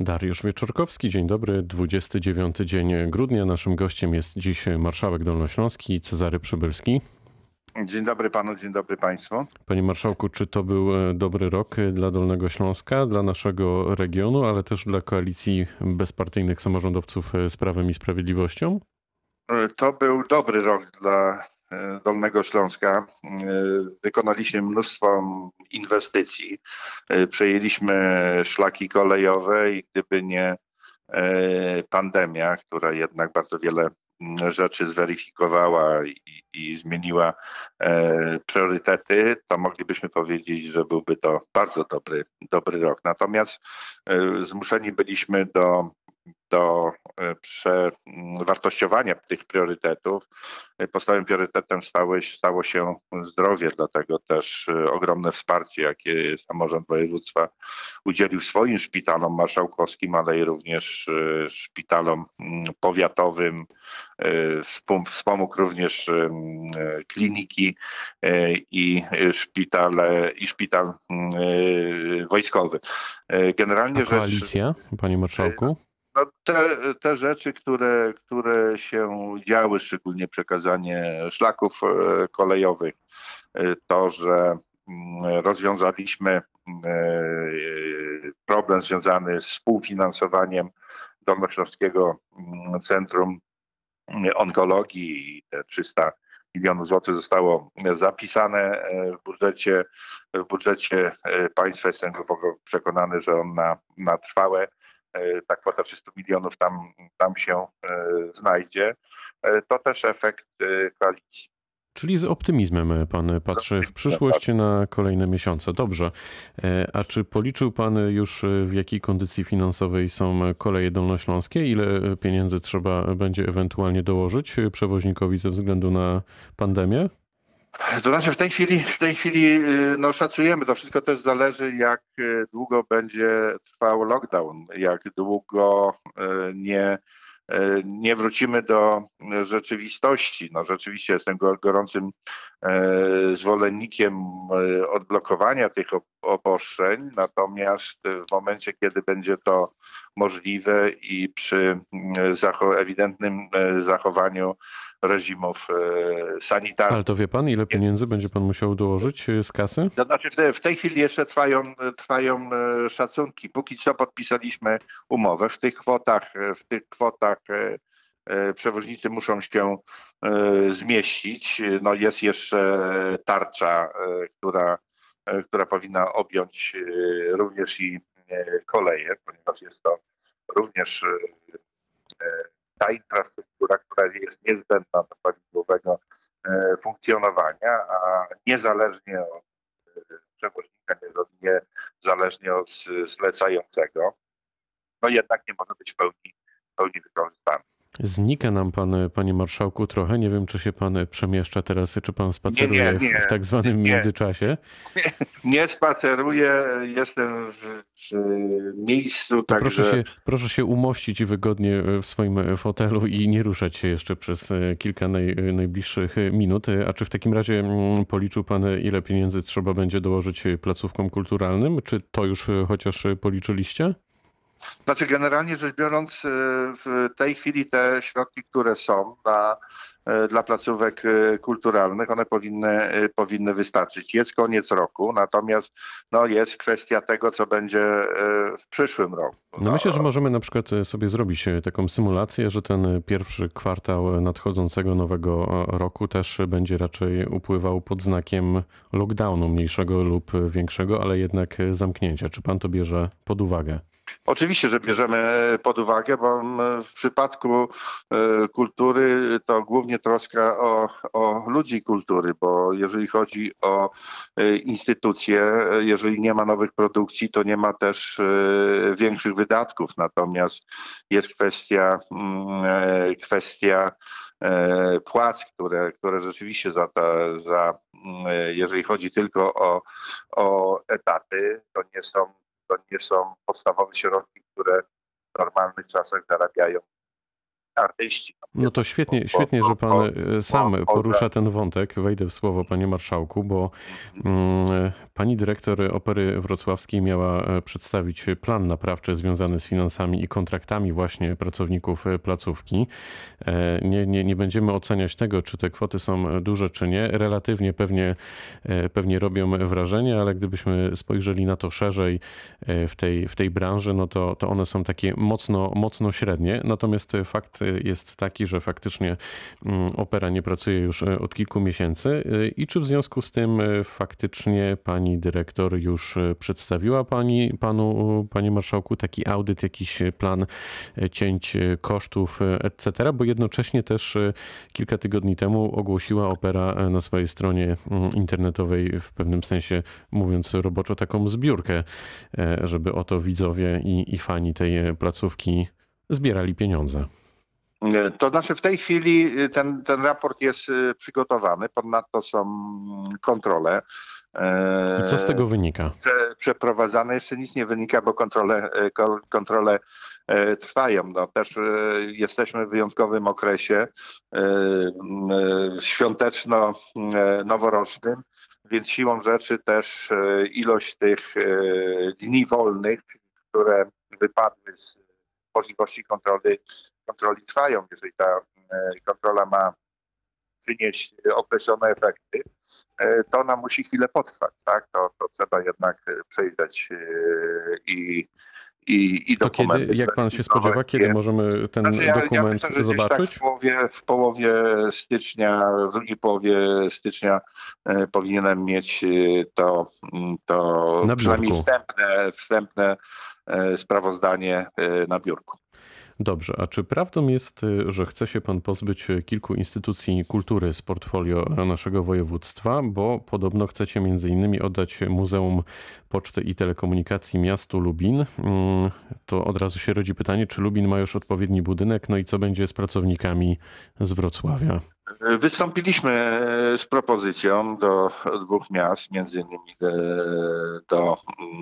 Dariusz Wieczorkowski, dzień dobry, 29 dzień grudnia. Naszym gościem jest dziś marszałek Dolnośląski Cezary Przybylski. Dzień dobry panu, dzień dobry państwu. Panie marszałku, czy to był e, dobry rok dla Dolnego Śląska, dla naszego regionu, ale też dla koalicji bezpartyjnych samorządowców e, z Prawem i Sprawiedliwością? E, to był dobry rok dla Dolnego Śląska. Wykonaliśmy mnóstwo inwestycji. Przejęliśmy szlaki kolejowe i gdyby nie pandemia, która jednak bardzo wiele rzeczy zweryfikowała i, i zmieniła e, priorytety, to moglibyśmy powiedzieć, że byłby to bardzo dobry, dobry rok. Natomiast e, zmuszeni byliśmy do do e, przewartościowania tych priorytetów. Podstawowym priorytetem stało, stało się zdrowie, dlatego też e, ogromne wsparcie, jakie samorząd województwa udzielił swoim szpitalom marszałkowskim, ale i również e, szpitalom mm, powiatowym. Wspomógł również kliniki i szpitale i szpital mm, wojskowy. Generalnie A koalicja, rzecz, panie marszałku? No te, te rzeczy, które, które się działy, szczególnie przekazanie szlaków e, kolejowych, e, to, że mm, rozwiązaliśmy e, problem związany z współfinansowaniem Dolnośląskiego mm, Centrum Onkologii te 300 milionów złotych zostało zapisane w budżecie, w budżecie państwa. Jestem głęboko przekonany, że on na, na trwałe ta kwota 300 milionów tam, tam się e, znajdzie. E, to też efekt koalicji. Czyli z optymizmem pan patrzy w przyszłość tak. na kolejne miesiące. Dobrze. A czy policzył pan już w jakiej kondycji finansowej są koleje dolnośląskie? Ile pieniędzy trzeba będzie ewentualnie dołożyć przewoźnikowi ze względu na pandemię? To znaczy w tej chwili, w tej chwili y, no, szacujemy, to wszystko też zależy jak y, długo będzie trwał lockdown, jak długo y, nie, nie wrócimy do rzeczywistości. No, rzeczywiście jestem gorącym zwolennikiem odblokowania tych obostrzeń, natomiast w momencie, kiedy będzie to możliwe i przy ewidentnym zachowaniu reżimów e, sanitarnych. Ale to wie pan, ile pieniędzy będzie pan musiał dołożyć e, z kasy? To znaczy w tej chwili jeszcze trwają, trwają e, szacunki. Póki co podpisaliśmy umowę. W tych kwotach, w tych kwotach przewoźnicy muszą się zmieścić. No jest jeszcze tarcza, która, która powinna objąć również i koleje, ponieważ jest to również ta infrastruktura, która jest niezbędna do prawidłowego e, funkcjonowania, a niezależnie od e, przewoźnika, niezależnie od zlecającego, no jednak nie może być w pełni, w pełni wykorzystany. Znika nam pan, panie marszałku, trochę. Nie wiem, czy się pan przemieszcza teraz, czy pan spaceruje nie, nie, nie, w, tak zwanym międzyczasie. Nie, spaceruję, jestem w, w miejscu. Tak proszę, się, proszę się umościć wygodnie w swoim fotelu i nie ruszać się jeszcze przez kilka naj, najbliższych minut. A czy w takim razie mm, policzył pan, ile pieniędzy trzeba będzie dołożyć placówkom kulturalnym? Czy to już chociaż policzyliście? Znaczy, generalnie rzecz biorąc, e, w tej chwili te środki, które są na, e, dla placówek e, kulturalnych, one powinny, powinny wystarczyć. Jest koniec roku, natomiast no, jest kwestia tego, co będzie w przyszłym roku. No myślę, że możemy na przykład sobie zrobić taką symulację, że ten pierwszy kwartał nadchodzącego nowego roku też będzie raczej upływał pod znakiem lockdownu mniejszego lub większego, ale jednak zamknięcia. Czy pan to bierze pod uwagę? Oczywiście, że bierzemy pod uwagę, bo w przypadku e, kultury to głównie troska o, o ludzi kultury, bo jeżeli chodzi o e, instytucje, jeżeli nie ma nowych produkcji, to nie ma też e, większych wydatków. Natomiast jest kwestia, mm, kwestia płac, które, które rzeczywiście za, ta, za jeżeli chodzi tylko o, o etaty, to nie są to nie są podstawowe środki, które w normalnych czasach zarabiają artyści. No to świetnie, świetnie, że pan e, sam porusza ten wątek. Wejdę w słowo, panie marszałku, bo mm, Pani dyrektor Opery Wrocławskiej miała e, przedstawić plan naprawczy związany z finansami i kontraktami właśnie pracowników e, placówki. E, nie, nie, nie będziemy oceniać tego, czy te kwoty są duże, czy nie. Relatywnie pewnie, pewnie robią wrażenie, ale gdybyśmy spojrzeli na to szerzej w tej, w tej branży, no to, to one są takie mocno, mocno średnie. Natomiast fakt jest taki, że faktycznie mm, opera nie pracuje już od kilku miesięcy i czy w związku z tym faktycznie pani dyrektor już e, przedstawiła pani, panu, panie marszałku taki audyt, jakiś plan e, cięć e, kosztów, etc., bo jednocześnie też kilka tygodni temu ogłosiła opera na swojej stronie mm, internetowej w pewnym sensie, mówiąc roboczo, taką zbiórkę, żeby oto widzowie i, i fani tej placówki zbierali pieniądze. To znaczy w tej chwili ten, ten raport jest przygotowany, ponadto są kontrole. I co z tego wynika? Przeprowadzane jeszcze nic nie wynika, bo kontrole, e, kontrole e, trwają. No, też e, jesteśmy w wyjątkowym okresie świąteczno-noworocznym, więc siłą rzeczy też ilość tych dni wolnych, które wypadły z możliwości kontroli, kontroli trwają. Jeżeli ta kontrola ma przynieść określone efekty, e, to ona musi chwilę potrwać, tak? To, to trzeba jednak e, przejrzeć e, i i, i to kiedy, jak pan się spodziewa, kiedy możemy ten znaczy ja, dokument ja myślę, tak zobaczyć? Tak w, połowie, w połowie stycznia, w drugiej połowie stycznia e, powinienem mieć to, to przynajmniej wstępne, wstępne e, sprawozdanie e, na biurku. Dobrze, a czy prawdą jest, y, że chce się pan pozbyć kilku instytucji kultury z portfolio naszego województwa, bo podobno chcecie między innymi oddać Muzeum Poczty i Telekomunikacji miastu Lubin? Mm, to od razu się rodzi pytanie, czy Lubin ma już odpowiedni budynek, no i co będzie z pracownikami z Wrocławia? Wystąpiliśmy e, z propozycją do dwóch miast, między innymi do,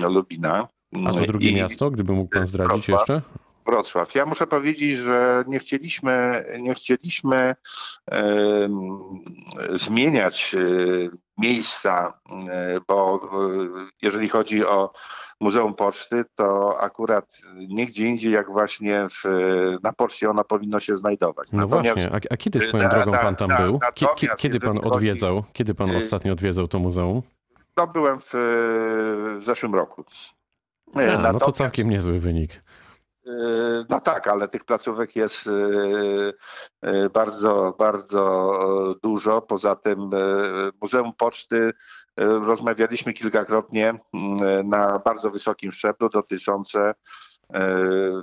do Lubina. A to drugie I miasto, gdyby mógł pan zdradzić Wrocław. jeszcze? Wrocław. Ja muszę powiedzieć, że nie chcieliśmy, nie chcieliśmy zmieniać e, miejsca, e, bo e, jeżeli chodzi o Muzeum Poczty, to akurat nigdzie indziej jak właśnie w, na poczcie ono powinno się znajdować. No natomiast, właśnie, a, a, kiedy swoją na, drogą pan tam na, był? kiedy pan odwiedzał? Kiedy pan ostatnio odwiedzał to muzeum? To byłem w, w zeszłym roku. A, no to całkiem niezły wynik. No tak, ale tych placówek jest y, y, bardzo, bardzo dużo. Poza tym Muzeum Poczty rozmawialiśmy kilkakrotnie na bardzo wysokim szczeblu dotyczące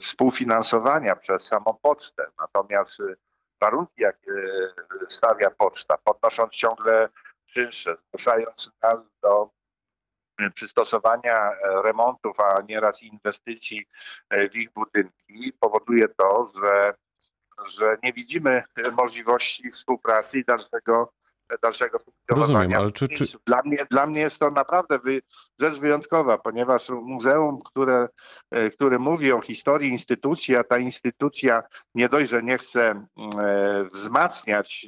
współfinansowania przez samą pocztę. Natomiast warunki, jakie stawia poczta, podnosząc ciągle czynsze, zmuszając nas do przystosowania e, remontów, a nieraz inwestycji e, w ich budynki powoduje to, że, że nie widzimy możliwości współpracy i dalszego dalszego funkcjonowania. Rozumiem, ale czy, czy... Dla, mnie, dla mnie jest to naprawdę wy, rzecz wyjątkowa, ponieważ muzeum, które, e, które mówi o historii instytucji, a ta instytucja nie dość, że nie chce e, wzmacniać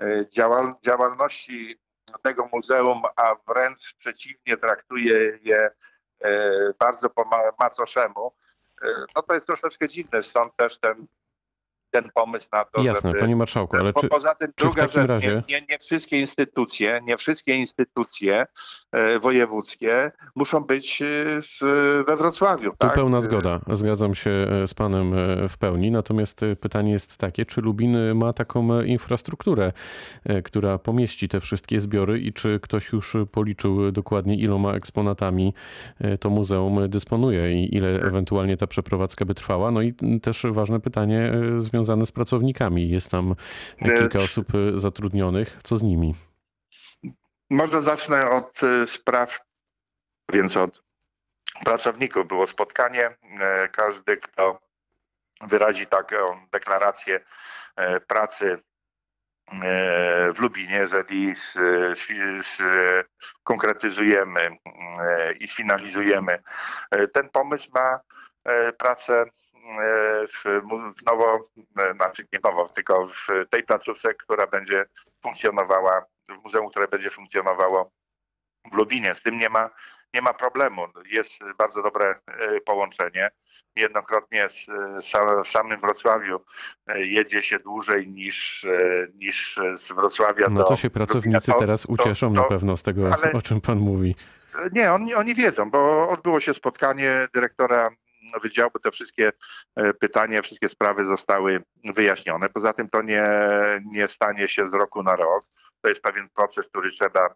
e, działal, działalności tego muzeum, a wręcz przeciwnie traktuje je e, bardzo po macoszemu, e, no to jest troszeczkę dziwne. Stąd też ten ten pomysł na to, Jasne, żeby... panie marszałku, ale czy, Poza tym czy druga w takim rzecz, razie... nie, nie, nie, wszystkie instytucje, nie wszystkie instytucje e, wojewódzkie muszą być e, w, we Wrocławiu. Tu tak? pełna zgoda, zgadzam się e, z panem w pełni, natomiast pytanie jest takie, czy Lubin ma taką infrastrukturę, która pomieści te wszystkie zbiory i czy ktoś już policzył dokładnie iloma eksponatami to muzeum dysponuje i ile ewentualnie ta przeprowadzka by trwała? No i też ważne pytanie związane związane z pracownikami. Jest tam kilka osób e, zatrudnionych. Co z nimi? Może zacznę od e, spraw, więc od pracowników. Było spotkanie. E, każdy, kto wyrazi taką deklarację pracy w Lubinie, jeżeli konkretyzujemy i sfinalizujemy ten pomysł, ma pracę w, w nowo, e, znaczy nie nowo, tylko w tej placówce, która będzie funkcjonowała, w muzeum, które będzie funkcjonowało w Lubinie. Z tym nie ma, nie ma problemu. Jest bardzo dobre e, połączenie. Niejednokrotnie z, sa- w samym Wrocławiu e, jedzie się dłużej niż, e, niż z Wrocławia No do to się pracownicy. To- teraz to- ucieszą to- na pewno z tego, ale- o czym pan mówi. Nie, oni, oni wiedzą, bo odbyło się spotkanie dyrektora wydziału, te wszystkie e, pytania, wszystkie sprawy zostały wyjaśnione. Poza tym to nie, nie stanie się z roku na rok. To jest pewien proces, który trzeba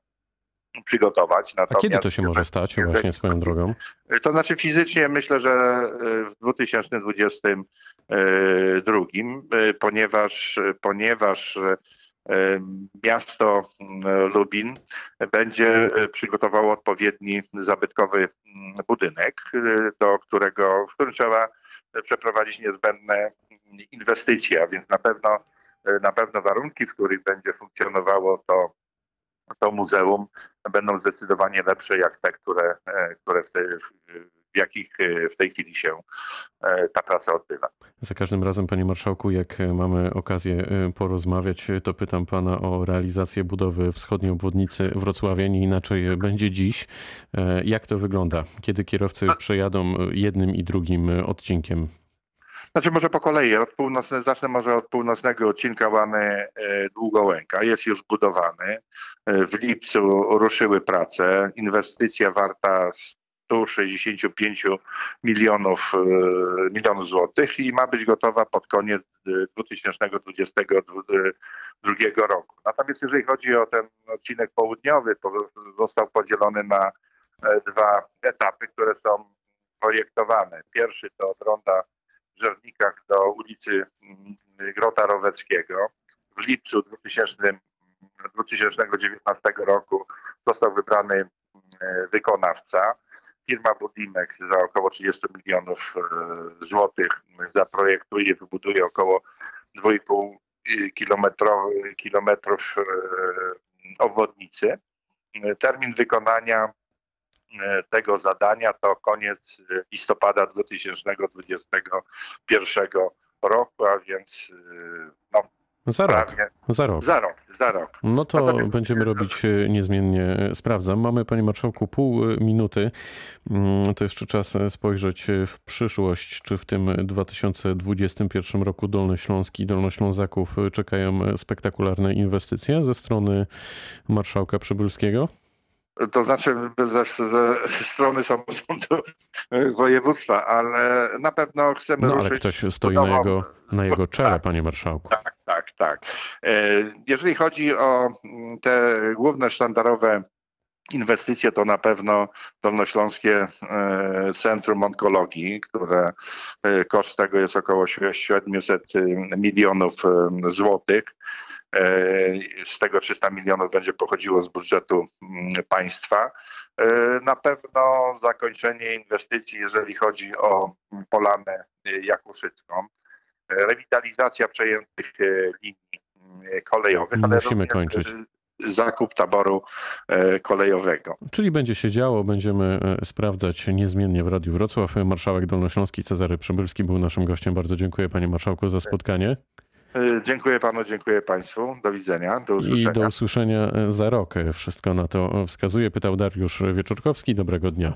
przygotować. A kiedy to Natomiast- się może stać właśnie swoją drogą? To znaczy fizycznie myślę, że e, w 2022, e, ponieważ, ponieważ miasto mm, Lubin będzie e, przygotowało odpowiedni zabytkowy mm, budynek, e, do którego, w którym trzeba przeprowadzić niezbędne inwestycje, a więc na pewno, e, na pewno warunki, w których będzie funkcjonowało to to muzeum będą zdecydowanie lepsze jak te, które, e, które w, tej, w jakich e, w tej chwili się e, ta praca odbywa. Za każdym razem, panie marszałku, jak e, mamy okazję porozmawiać, to pytam pana o realizację budowy wschodniej obwodnicy Wrocławia. Nie inaczej będzie dziś. Jak to wygląda, kiedy kierowcy przejadą jednym i drugim odcinkiem? Znaczy może po kolei, od północne, zacznę może od północnego odcinka Łany Długołęka. Jest już budowany. W lipcu ruszyły prace. Inwestycja warta 165 milionów, e, milionów złotych i ma być gotowa pod koniec e, 2022 roku. Natomiast jeżeli chodzi o ten odcinek południowy, został podzielony na e, dwa etapy, które są projektowane. Pierwszy to od ronda w Żernikach do ulicy mm, Grota Roweckiego. W lipcu 2000, 2019 roku został wybrany mm, wykonawca. Firma Budimek za około 30 milionów e, złotych zaprojektuje wybuduje około 2,5 kilometrowy- kilometrów e, obwodnicy. E, Termin wykonania e, tego zadania to koniec e, listopada 2021 roku, a więc e, no, Za rok. Za rok. za rok, za rok. No to Natomiast- będziemy robić e, niezmiennie. e, Sprawdzam. Mamy, panie marszałku, pół e, minuty. Mm, To jeszcze czas spojrzeć w przyszłość. Czy w tym 2021 roku Dolnośląski i Dolnoślązaków czekają spektakularne inwestycje ze strony marszałka Przybylskiego? To znaczy ze, ze strony samorządu e, województwa, ale na pewno chcemy No ale ruszyć ktoś stoi na jego, na jego czele, Tak. panie marszałku. Tak, tak, tak. E, Jeżeli chodzi o mm, te główne sztandarowe inwestycje, to na pewno Dolnośląskie e, Centrum Onkologii, które koszt tego jest około 700 milionów e, złotych. E, Z tego 300 milionów będzie pochodziło z budżetu mm, państwa. E, Na pewno zakończenie inwestycji, jeżeli chodzi o Polanę e, Jakuszycką rewitalizacja przejętych e, linii e, kolejowych, ale Musimy kończyć. e, zakup taboru e, kolejowego. Czyli będzie się działo, będziemy e, sprawdzać niezmiennie w Radiu Wrocław. Marszałek Dolnośląski Cezary Przybylski był naszym gościem. Bardzo dziękuję panie marszałku za spotkanie E, Dziękuję panu, dziękuję państwu. Do widzenia, do i usłyszenia. do usłyszenia za rok. Wszystko na to wskazuje. Pytał Dariusz Wieczorkowski. Dobrego dnia.